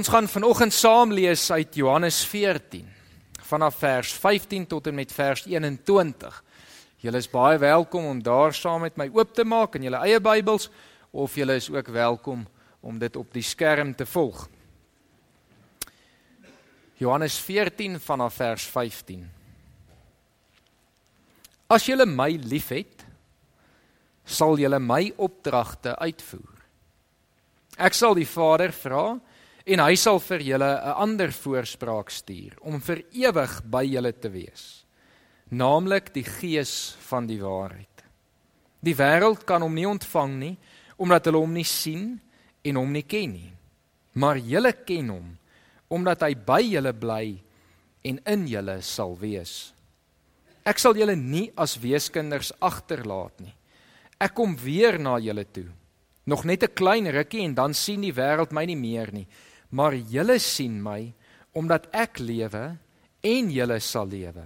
Ons gaan vanoggend saam lees uit Johannes 14 vanaf vers 15 tot en met vers 21. Julle is baie welkom om daar saam met my oop te maak in julle eie Bybels of julle is ook welkom om dit op die skerm te volg. Johannes 14 vanaf vers 15. As julle my liefhet, sal julle my opdragte uitvoer. Ek sal die Vader vra en hy sal vir julle 'n ander voorspraak stuur om vir ewig by julle te wees naamlik die gees van die waarheid. Die wêreld kan hom nie ontvang nie omdat hulle hom nie sien en hom nie ken nie. Maar julle ken hom omdat hy by julle bly en in julle sal wees. Ek sal julle nie as weeskinders agterlaat nie. Ek kom weer na julle toe. Nog net 'n klein rukkie en dan sien die wêreld my nie meer nie maar julle sien my omdat ek lewe en julle sal lewe.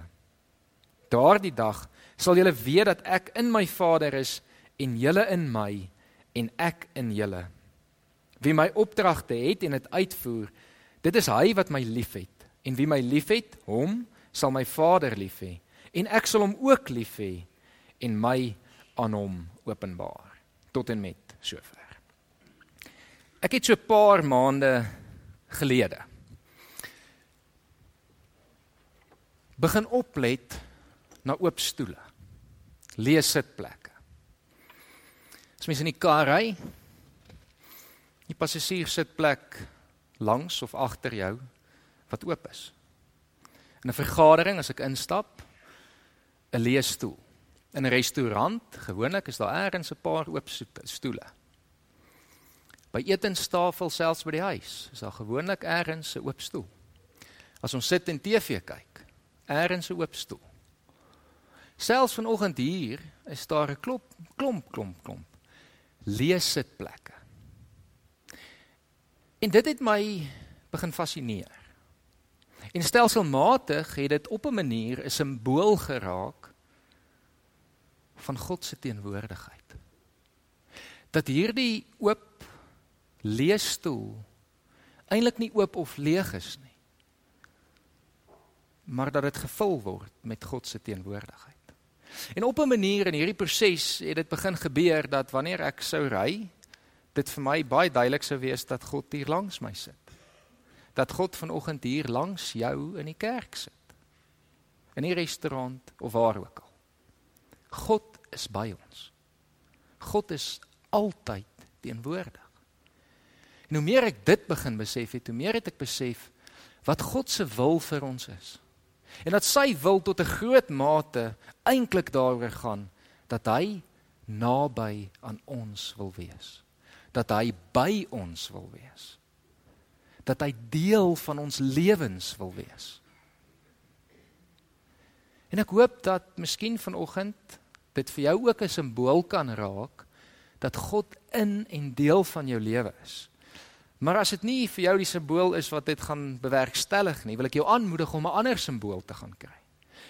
Daardie dag sal julle weet dat ek in my Vader is en julle in my en ek in julle. Wie my opdragte het en dit uitvoer, dit is hy wat my liefhet en wie my liefhet, hom sal my Vader lief hê en ek sal hom ook lief hê en my aan hom openbaar tot en met sover. Ek het so 'n paar maande gelede. Begin oplet na oop stoele. Lees sitplekke. As mens in die kar ry, die passasier sitplek langs of agter jou wat oop is. In 'n vergadering as ek instap, 'n leesstoel. In 'n restaurant, gewoonlik is daar eers 'n paar oop stoele. By etenstafel selfs by die huis is daar gewoonlik eers 'n oop stoel. As ons sit en TV kyk, eers 'n oop stoel. Selfs vanoggend hier is daar 'n klop klomp klomp klomp lees sitplekke. En dit het my begin fascineer. En stelselmatig het dit op 'n manier 'n simbool geraak van God se teenwoordigheid. Dat hierdie oop leesstoel eintlik nie oop of leeg is nie. Maar dat dit gevul word met God se teenwoordigheid. En op 'n manier in hierdie proses het dit begin gebeur dat wanneer ek sou ry, dit vir my baie duidelik sou wees dat God hier langs my sit. Dat God vanoggend hier langs jou in die kerk sit. In die restaurant of waar ook al. God is by ons. God is altyd teenwoordig. En hoe meer ek dit begin besef het, hoe meer het ek besef wat God se wil vir ons is. En dat sy wil tot 'n groot mate eintlik daaroor gaan dat hy naby aan ons wil wees. Dat hy by ons wil wees. Dat hy deel van ons lewens wil wees. En ek hoop dat miskien vanoggend dit vir jou ook 'n simbool kan raak dat God in en deel van jou lewe is. Maar as dit nie vir jou die simbool is wat dit gaan bewerkstellig nie, wil ek jou aanmoedig om 'n ander simbool te gaan kry.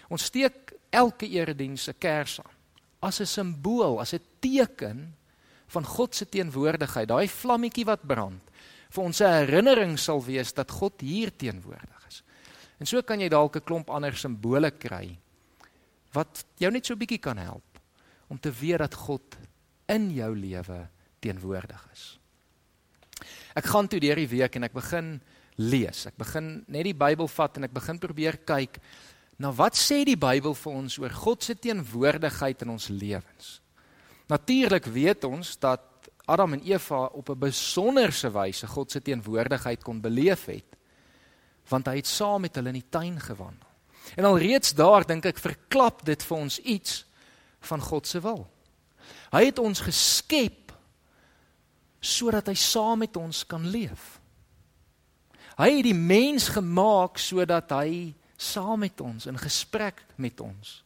Ons steek elke erediens 'n kers aan as 'n simbool, as 'n teken van God se teenwoordigheid, daai vlammetjie wat brand vir ons 'n herinnering sal wees dat God hier teenwoordig is. En so kan jy dalk 'n klomp ander simbole kry wat jou net so bietjie kan help om te weet dat God in jou lewe teenwoordig is. Ek gaan toe deur die week en ek begin lees. Ek begin net die Bybel vat en ek begin probeer kyk na wat sê die Bybel vir ons oor God se teenwoordigheid in ons lewens. Natuurlik weet ons dat Adam en Eva op 'n besonderse wyse God se teenwoordigheid kon beleef het want hy het saam met hulle in die tuin gewandel. En alreeds daar dink ek verklap dit vir ons iets van God se wil. Hy het ons geskep sodat hy saam met ons kan leef. Hy het die mens gemaak sodat hy saam met ons in gesprek met ons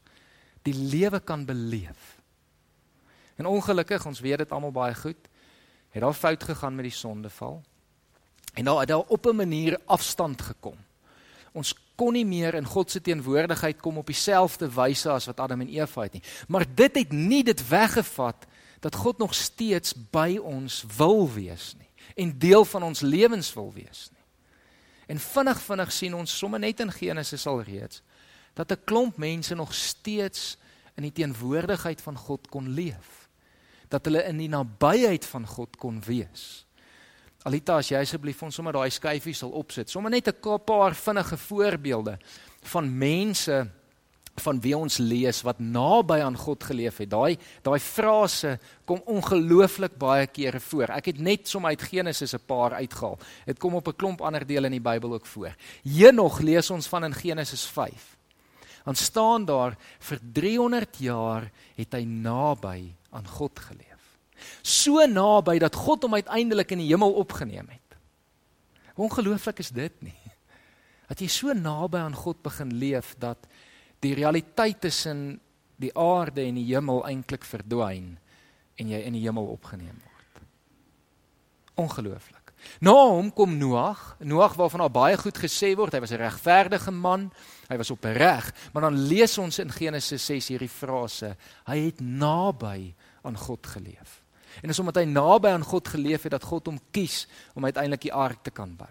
die lewe kan beleef. En ongelukkig, ons weet dit almal baie goed, het daar fout gegaan met die sondeval. En daar het daar op 'n manier afstand gekom. Ons kon nie meer in God se teenwoordigheid kom op dieselfde wyse as wat Adam en Eva het nie. Maar dit het nie dit weggevat dat God nog steeds by ons wil wees nie en deel van ons lewens wil wees nie. En vinnig vinnig sien ons sommer net in Genesis al reeds dat 'n klomp mense nog steeds in die teenwoordigheid van God kon leef. Dat hulle in die nabyheid van God kon wees. Alita, as jy asseblief ons sommer daai skyfie sal opsit. Sommer net 'n paar vinnige voorbeelde van mense van wie ons lees wat naby aan God geleef het. Daai daai frase kom ongelooflik baie kere voor. Ek het net som uit Genesis 'n paar uitgehaal. Dit kom op 'n klomp ander dele in die Bybel ook voor. Henog lees ons van in Genesis 5. Dan staan daar vir 300 jaar het hy naby aan God geleef. So naby dat God hom uiteindelik in die hemel opgeneem het. Ongelooflik is dit nie. Dat jy so naby aan God begin leef dat die realiteit tussen die aarde en die hemel eintlik verdwyn en jy in die hemel opgeneem word. Ongelooflik. Na hom kom Noag, Noag waarvan al baie goed gesê word, hy was 'n regverdige man, hy was op reg, maar dan lees ons in Genesis 6 hierdie frase, hy het naby aan God geleef. En dis omdat hy naby aan God geleef het dat God hom kies om uiteindelik die ark te kan bou.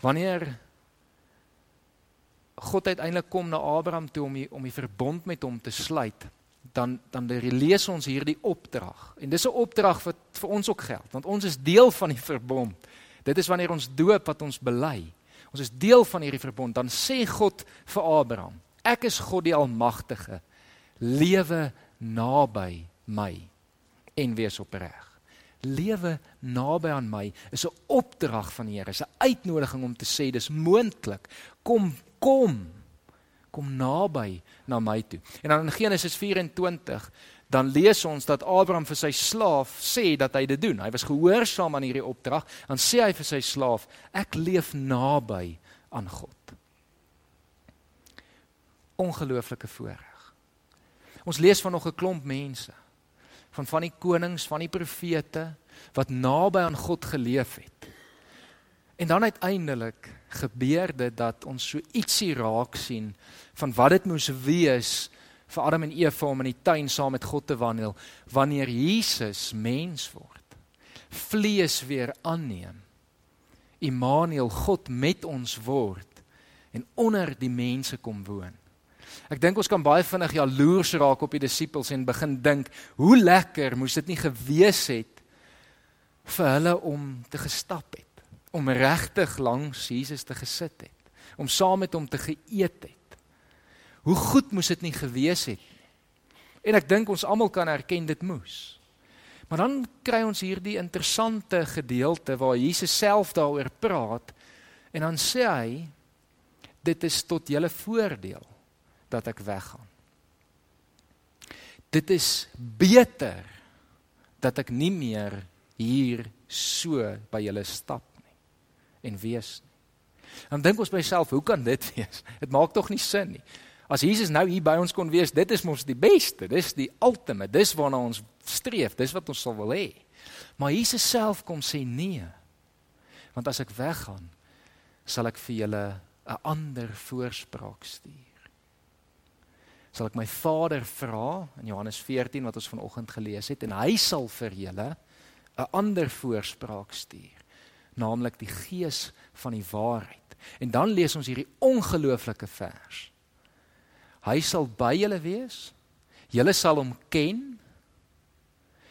Wanneer God uiteindelik kom na Abraham toe om die, om die verbond met hom te sluit, dan dan lees ons hierdie opdrag. En dis 'n opdrag wat vir ons ook geld, want ons is deel van die verbond. Dit is wanneer ons doop wat ons bely. Ons is deel van hierdie verbond. Dan sê God vir Abraham: Ek is God die Almagtige. Lewe naby my en wees opreg. Lewe naby aan my is 'n opdrag van die Here, is 'n uitnodiging om te sê dis moontlik. Kom kom kom naby na my toe. En dan in Genesis 24 dan lees ons dat Abraham vir sy slaaf sê dat hy dit doen. Hy was gehoorsaam aan hierdie opdrag. Dan sê hy vir sy slaaf: "Ek leef naby aan God." Ongelooflike voorreg. Ons lees van nog 'n klomp mense van van die konings, van die profete wat naby aan God geleef het. En dan uiteindelik gebeur dit dat ons so ietsie raak sien van wat dit moes wees vir Adam en Eva om in die tuin saam met God te wandel wanneer Jesus mens word. Vlees weer aanneem. Immanuel God met ons word en onder die mense kom woon. Ek dink ons kan baie vinnig jaloers raak op die disippels en begin dink, hoe lekker moes dit nie gewees het vir hulle om te gestap het om regtig langs Jesus te gesit het, om saam met hom te geëet het. Hoe goed moes dit nie gewees het nie. En ek dink ons almal kan erken dit moes. Maar dan kry ons hierdie interessante gedeelte waar Jesus self daaroor praat en dan sê hy dit is tot julle voordeel dat ek weggaan. Dit is beter dat ek nie meer hier so by julle stap en wees nie. Dan dink ons by myself, hoe kan dit wees? Dit maak tog nie sin nie. As Jesus nou hier by ons kon wees, dit is mos die beste, dis die ultimate, dis waarna ons streef, dis wat ons sal wil hê. Maar Jesus self kom sê nee. Want as ek weggaan, sal ek vir julle 'n ander voorspraak stuur. Sal ek my Vader vra in Johannes 14 wat ons vanoggend gelees het en hy sal vir julle 'n ander voorspraak stuur naamlik die gees van die waarheid. En dan lees ons hierdie ongelooflike vers. Hy sal by julle wees. Julle sal hom ken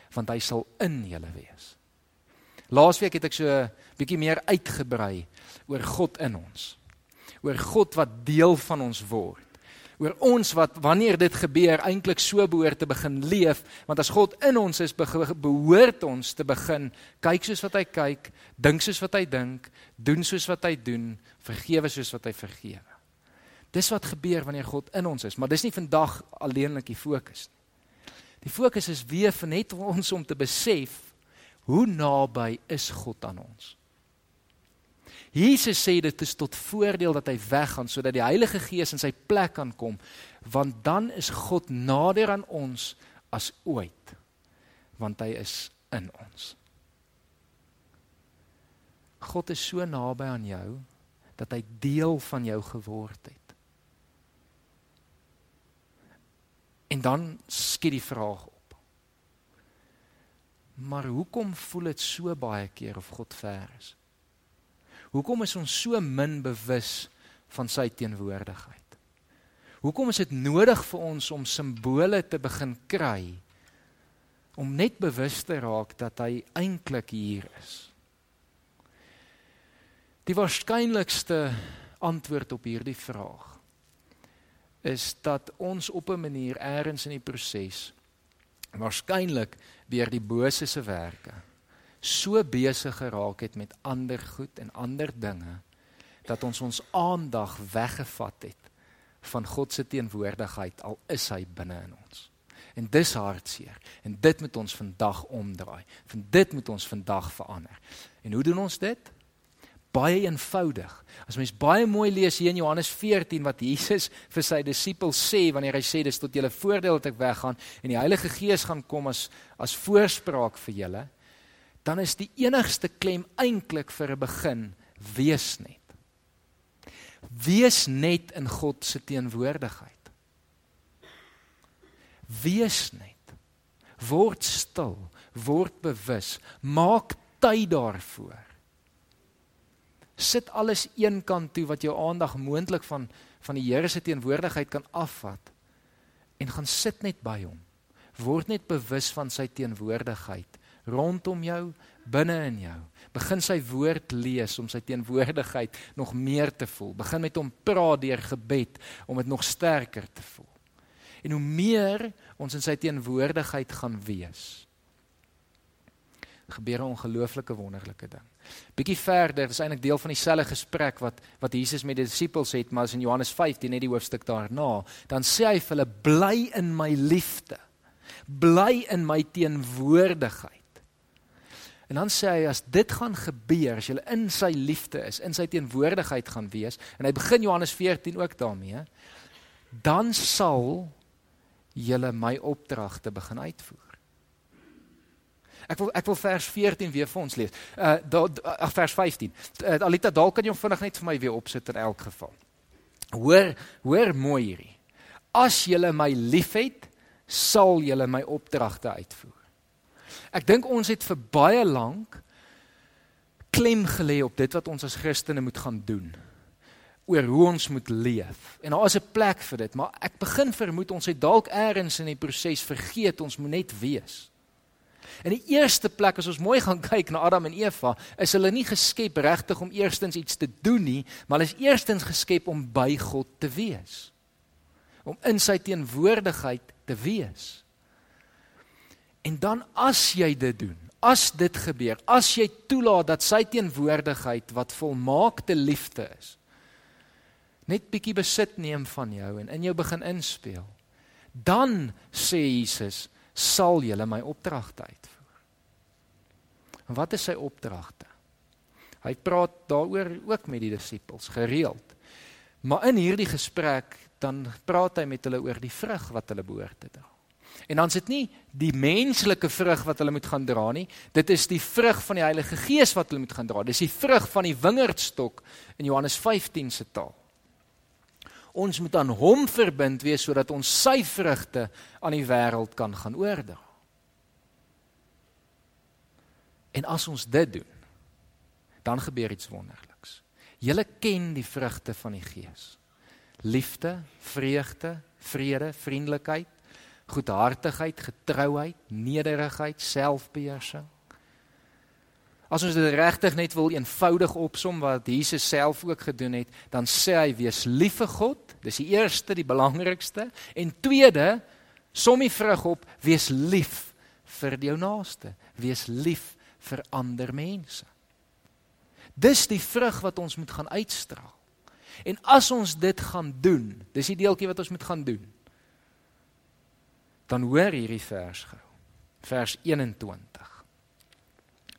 want hy sal in julle wees. Laasweek het ek so 'n bietjie meer uitgebrei oor God in ons. Oor God wat deel van ons word oor ons wat wanneer dit gebeur eintlik so behoort te begin leef want as God in ons is behoort ons te begin kyk soos wat hy kyk dink soos wat hy dink doen soos wat hy doen vergewe soos wat hy vergewe. Dis wat gebeur wanneer God in ons is maar dis nie vandag alleenlik die fokus nie. Die fokus is weer net ons om te besef hoe naby is God aan ons Jesus sê dit is tot voordeel dat hy weggaan sodat die Heilige Gees in sy plek kan kom want dan is God nader aan ons as ooit want hy is in ons. God is so naby aan jou dat hy deel van jou geword het. En dan skiet die vraag op. Maar hoekom voel dit so baie keer of God ver is? Hoekom is ons so min bewus van sy teenwoordigheid? Hoekom is dit nodig vir ons om simbole te begin kry om net bewus te raak dat hy eintlik hier is? Die waarskynlikste antwoord op hierdie vraag is dat ons op 'n manier eers in die proses waarskynlik deur die bose se werke so besig geraak het met ander goed en ander dinge dat ons ons aandag weggevat het van God se teenwoordigheid al is hy binne in ons. En dis hartseer en dit moet ons vandag omdraai. Van dit moet ons vandag verander. En hoe doen ons dit? Baie eenvoudig. As mens baie mooi lees hier in Johannes 14 wat Jesus vir sy disippels sê wanneer hy sê dis tot julle voordeel dat ek weggaan en die Heilige Gees gaan kom as as voorspraak vir julle, dan is die enigste klem eintlik vir 'n begin wees net. Wees net in God se teenwoordigheid. Wees net. Word stil, word bewus, maak tyd daarvoor. Sit alles eenkant toe wat jou aandag moontlik van van die Here se teenwoordigheid kan afvat en gaan sit net by hom. Word net bewus van sy teenwoordigheid rondom jou, binne in jou. Begin sy woord lees om sy teenwoordigheid nog meer te voel. Begin met hom praat deur gebed om dit nog sterker te voel. En hoe meer ons in sy teenwoordigheid gaan wees, gebeur 'n ongelooflike wonderlike ding. Bietjie verder, dis eintlik deel van dieselfde gesprek wat wat Jesus met die disippels het, maar as in Johannes 15 net die hoofstuk daarna, dan sê hy vir hulle bly in my liefde. Bly in my teenwoordigheid. En dan sê hy as dit gaan gebeur, as jy in sy liefde is, in sy teenwoordigheid gaan wees, en hy begin Johannes 14 ook daarmee, dan sal julle my opdragte begin uitvoer. Ek wil ek wil vers 14 weer vir ons lees. Uh ag vers 15. Uh, Alita dalk kan jy hom vinnig net vir my weer opsit in elk geval. Hoor hoor mooi hierdie. As julle my liefhet, sal julle my opdragte uitvoer. Ek dink ons het vir baie lank klem gelê op dit wat ons as Christene moet gaan doen oor hoe ons moet leef. En daar is 'n plek vir dit, maar ek begin vermoed ons het dalk eers in die proses vergeet ons moet net wees. In die eerste plek as ons mooi gaan kyk na Adam en Eva, is hulle nie geskep regtig om eerstens iets te doen nie, maar hulle is eerstens geskep om by God te wees. Om in sy teenwoordigheid te wees. En dan as jy dit doen, as dit gebeur, as jy toelaat dat sy teenwoordigheid wat volmaakte liefde is, net bietjie besit neem van jou en in jou begin inspel, dan sê Jesus, sal jy my opdragte uitvoer. En wat is sy opdragte? Hy praat daaroor ook met die disippels gereeld. Maar in hierdie gesprek dan praat hy met hulle oor die vrug wat hulle behoort te dra. En dan is dit nie die menslike vrug wat hulle moet gaan dra nie. Dit is die vrug van die Heilige Gees wat hulle moet gaan dra. Dis die vrug van die wingerdstok in Johannes 15 se taal. Ons moet aan hom verbind wees sodat ons sy vrugte aan die wêreld kan gaan oordra. En as ons dit doen, dan gebeur iets wonderliks. Julle ken die vrugte van die Gees. Liefde, vreugde, vrede, vriendelikheid, goedhartigheid, getrouheid, nederigheid, selfbeheersing. As ons dit regtig net wil eenvoudig opsom wat Jesus self ook gedoen het, dan sê hy wees lief vir God, dis die eerste, die belangrikste, en tweede, som die vrug op, wees lief vir jou naaste, wees lief vir ander mense. Dis die vrug wat ons moet gaan uitstraal. En as ons dit gaan doen, dis die deeltjie wat ons moet gaan doen dan hoor hierdie vers gou. Vers 21.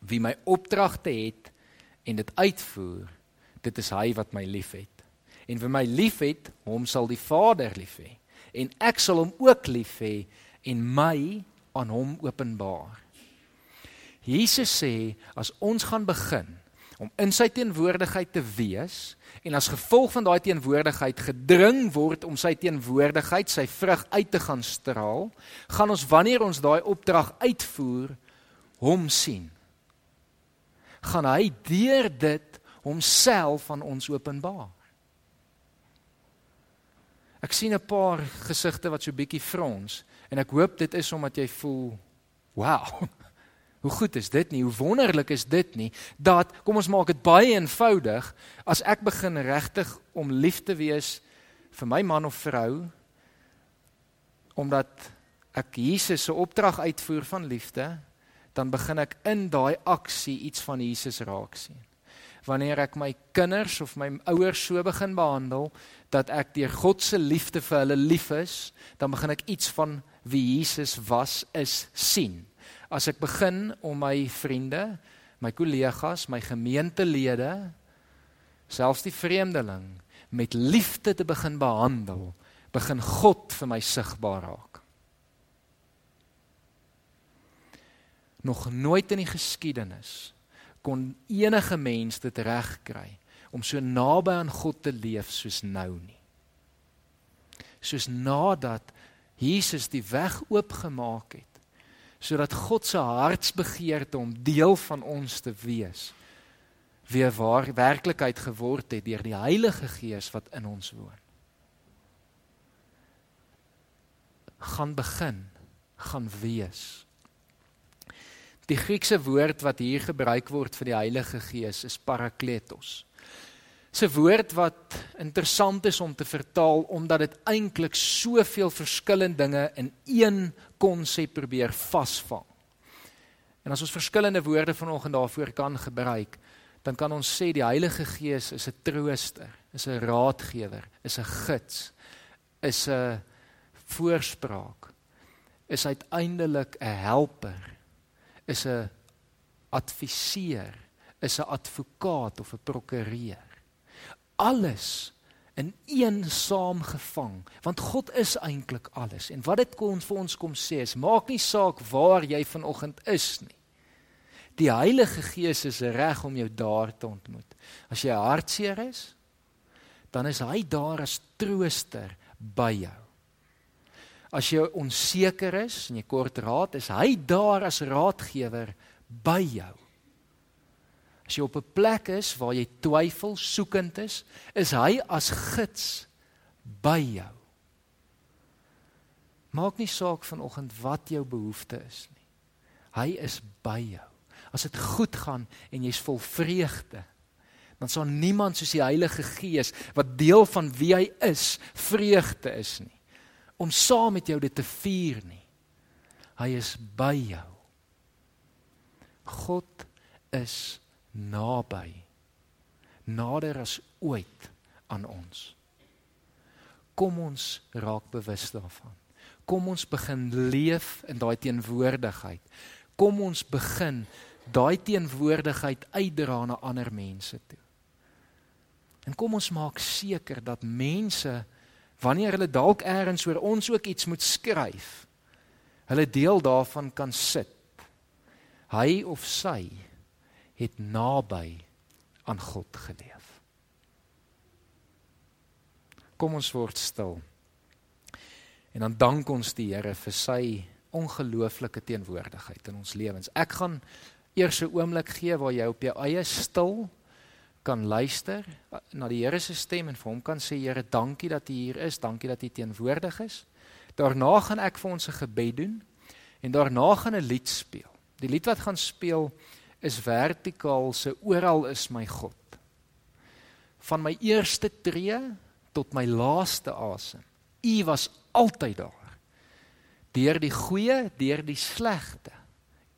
Wie my opdragte het en dit uitvoer, dit is hy wat my liefhet. En wie my liefhet, hom sal die Vader lief hê. En ek sal hom ook lief hê en my aan hom openbaar. Jesus sê as ons gaan begin om in sy teenwoordigheid te wees en as gevolg van daai teenwoordigheid gedring word om sy teenwoordigheid, sy vrug uit te gaan straal, gaan ons wanneer ons daai opdrag uitvoer, hom sien. Gaan hy deur dit homself aan ons openbaar. Ek sien 'n paar gesigte wat so bietjie frons en ek hoop dit is omdat jy voel, "Wow. Hoe goed is dit nie? Hoe wonderlik is dit nie dat kom ons maak dit baie eenvoudig as ek begin regtig om lief te wees vir my man of vrou omdat ek Jesus se opdrag uitvoer van liefde, dan begin ek in daai aksie iets van Jesus raak sien. Wanneer ek my kinders of my ouers so begin behandel dat ek deur God se liefde vir hulle lief is, dan begin ek iets van wie Jesus was is sien. As ek begin om my vriende, my kollegas, my gemeentelede, selfs die vreemdeling met liefde te begin behandel, begin God vir my sigbaar raak. Nog nooit in die geskiedenis kon enige mens dit regkry om so naby aan God te leef soos nou nie. Soos nadat Jesus die weg oopgemaak het sodat God se hartsbegeerte om deel van ons te wees weer waar werklikheid geword het deur die Heilige Gees wat in ons woon. gaan begin, gaan wees. Die Griekse woord wat hier gebruik word vir die Heilige Gees is parakletos. 'n woord wat interessant is om te vertaal omdat dit eintlik soveel verskillende dinge in een konsep probeer vasvang. En as ons verskillende woorde vanoggend daarvoor kan gebruik, dan kan ons sê die Heilige Gees is 'n trooster, is 'n raadgewer, is 'n gids, is 'n voorspraak, is uiteindelik 'n helper is 'n adviseur, is 'n advokaat of 'n prokureur. Alles in een saamgevang, want God is eintlik alles. En wat dit kon vir ons kom sê is, maak nie saak waar jy vanoggend is nie. Die Heilige Gees is reg om jou daar te ontmoet. As jy hartseer is, dan is hy daar as trooster by jou. As jy onseker is en jy kort raad, is hy daar as raadgewer by jou. As jy op 'n plek is waar jy twyfel, soekend is, is hy as gids by jou. Maak nie saak vanoggend wat jou behoefte is nie. Hy is by jou. As dit goed gaan en jy's vol vreugde, dan sal niemand soos die Heilige Gees wat deel van wie hy is, vreugde is nie om saam met jou dit te vier nie. Hy is by jou. God is naby. Nader as ooit aan ons. Kom ons raak bewus daarvan. Kom ons begin leef in daai teenwoordigheid. Kom ons begin daai teenwoordigheid uitdra na ander mense toe. En kom ons maak seker dat mense wanneer hulle dalk eers oor ons ook iets moet skryf, hulle deel daarvan kan sit. Hy of sy het naby aan God geleef. Kom ons word stil. En dan dank ons die Here vir sy ongelooflike teenwoordigheid in ons lewens. Ek gaan eers 'n oomblik gee waar jy op jou eie stil kan luister na die Here se stem en vir hom kan sê Here, dankie dat U hier is, dankie dat U teenwoordig is. Daarna gaan ek vir ons 'n gebed doen en daarna gaan 'n lied speel. Die lied wat gaan speel is vertikaal se oral is my God. Van my eerste tree tot my laaste asem. U was altyd daar. Deur die goeie, deur die slegte.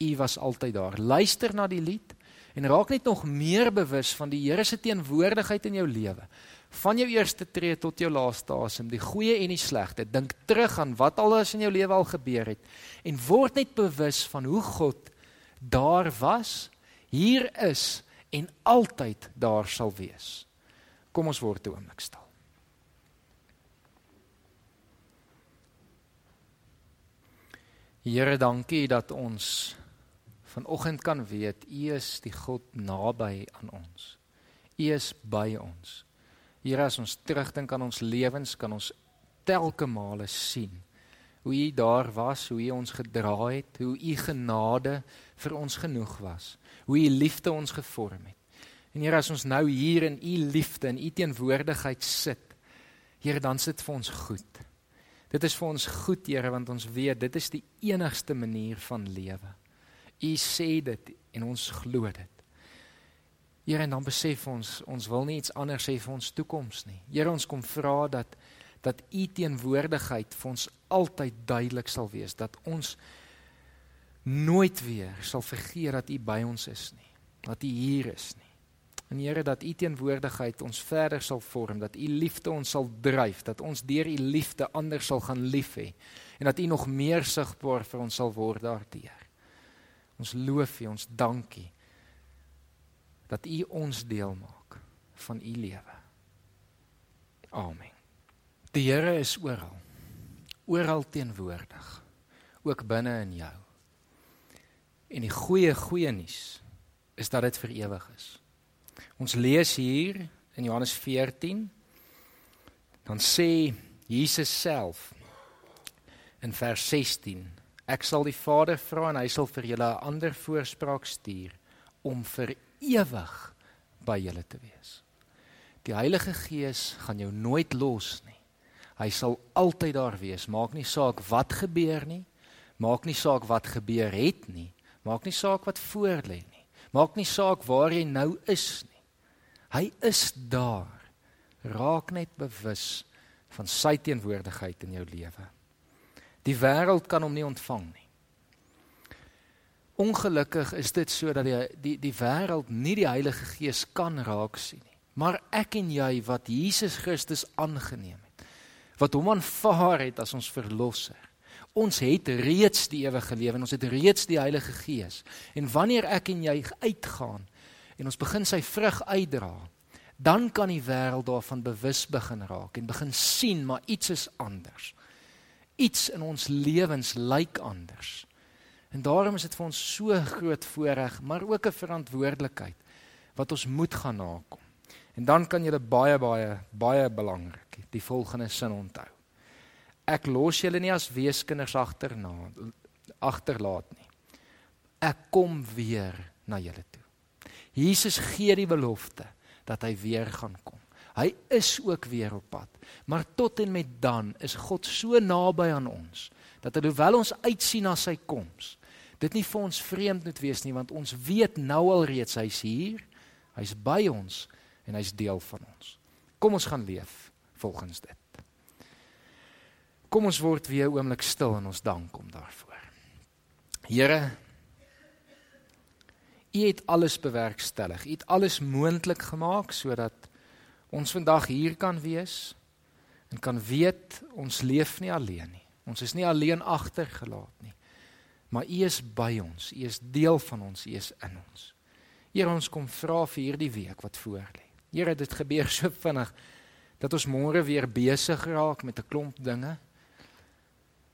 U was altyd daar. Luister na die lied en raak net nog meer bewus van die Here se teenwoordigheid in jou lewe. Van jou eerste tree tot jou laaste asem, die goeie en die slegte. Dink terug aan wat alles in jou lewe al gebeur het en word net bewus van hoe God daar was, hier is en altyd daar sal wees. Kom ons word 'n oomblik stil. Here, dankie dat ons vanoggend kan weet U is die God naby aan ons. U is by ons. Here as ons terugdink aan ons lewens kan ons telke male sien hoe U daar was, hoe U ons gedra het, hoe U genade vir ons genoeg was, hoe U liefde ons gevorm het. En Here, as ons nou hier in u liefde en u teenwoordigheid sit, Here, dan sit vir ons goed. Dit is vir ons goed, Here, want ons weet dit is die enigste manier van lewe. U sê dit en ons glo dit. Here, en dan besef ons ons wil nie iets anders hê vir ons toekoms nie. Here, ons kom vra dat dat u teenwoordigheid vir ons altyd duidelik sal wees, dat ons nooit weer sal vergeet dat u by ons is nie, dat u hier is nie. En Here dat u teenwoordigheid ons verder sal vorm, dat u liefde ons sal dryf, dat ons deur u liefde ander sal gaan lief hê en dat u nog meer sigbaar vir ons sal word daardeur. Ons loof u, ons dankie dat u ons deel maak van u lewe. Amen. Die Here is oral. Oral teenwoordig, ook binne in jou. En die goeie goeie nuus is dat dit vir ewig is. Ons lees hier in Johannes 14 dan sê Jesus self in vers 16 ek sal die Vader vra en hy sal vir julle 'n ander voorspraak stuur om vir ewig by julle te wees. Die Heilige Gees gaan jou nooit los nie. Hy sal altyd daar wees, maak nie saak wat gebeur nie, maak nie saak wat gebeur het nie, maak nie saak wat voor lê nie, maak nie saak waar jy nou is nie. Hy is daar. Raak net bewus van sy teenwoordigheid in jou lewe. Die wêreld kan hom nie ontvang nie. Ongelukkig is dit so dat die die die wêreld nie die Heilige Gees kan raak sien nie. Maar ek en jy wat Jesus Christus aangeneem het, wat hom aanvaar het as ons verlosser. Ons het reeds die ewige lewe en ons het reeds die Heilige Gees. En wanneer ek en jy uitgaan en ons begin sy vrug uitdra, dan kan die wêreld daarvan bewus begin raak en begin sien maar iets is anders. Iets in ons lewens lyk anders. En daarom is dit vir ons so groot voorreg, maar ook 'n verantwoordelikheid wat ons moet gaan nakom. En dan kan jy baie baie baie belangrik die volgende sin onthou. Ek los julle nie as weeskinders agterna agterlaat nie. Ek kom weer na julle toe. Jesus gee die belofte dat hy weer gaan kom. Hy is ook weer op pad. Maar tot en met dan is God so naby aan ons dat alhoewel ons uitsien na sy koms, dit nie vir ons vreemd moet wees nie want ons weet nou al reeds hy's hier. Hy's by ons en hy's deel van ons. Kom ons gaan leef volgens dit. Kom ons word weer 'n oomblik stil en ons dank hom daarvoor. Here U het alles bewerkstellig. U het alles moontlik gemaak sodat ons vandag hier kan wees en kan weet ons leef nie alleen nie. Ons is nie alleen agtergelaat nie. Maar U is by ons. U is deel van ons. U is in ons. Here ons kom vra vir hierdie week wat voor lê. Here dit gebeur so vinnig dat ons môre weer besig raak met 'n klomp dinge.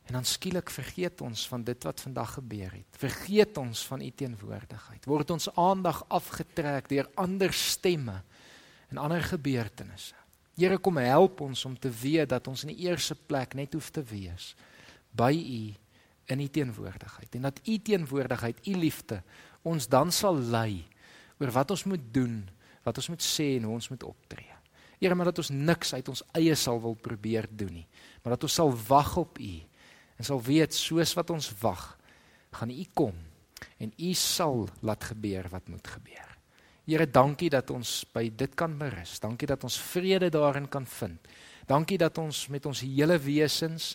En dan skielik vergeet ons van dit wat vandag gebeur het. Vergeet ons van u teenwoordigheid. Word ons aandag afgetrek deur ander stemme en ander gebeurtenisse. Here kom help ons om te weet dat ons in die eerste plek net hoef te wees by u in u teenwoordigheid en dat u teenwoordigheid, u liefde ons dan sal lei oor wat ons moet doen, wat ons moet sê en hoe ons moet optree. Here, maar dat ons niks uit ons eie sal wil probeer doen nie, maar dat ons sal wag op u en sal weet soos wat ons wag, gaan U kom en U sal laat gebeur wat moet gebeur. Here, dankie dat ons by dit kan berus. Dankie dat ons vrede daarin kan vind. Dankie dat ons met ons hele wesens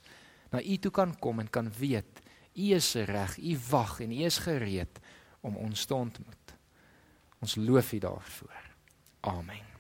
na U toe kan kom en kan weet U is reg, U wag en U is gereed om ons te ontmoet. Ons loof U daarvoor. Amen.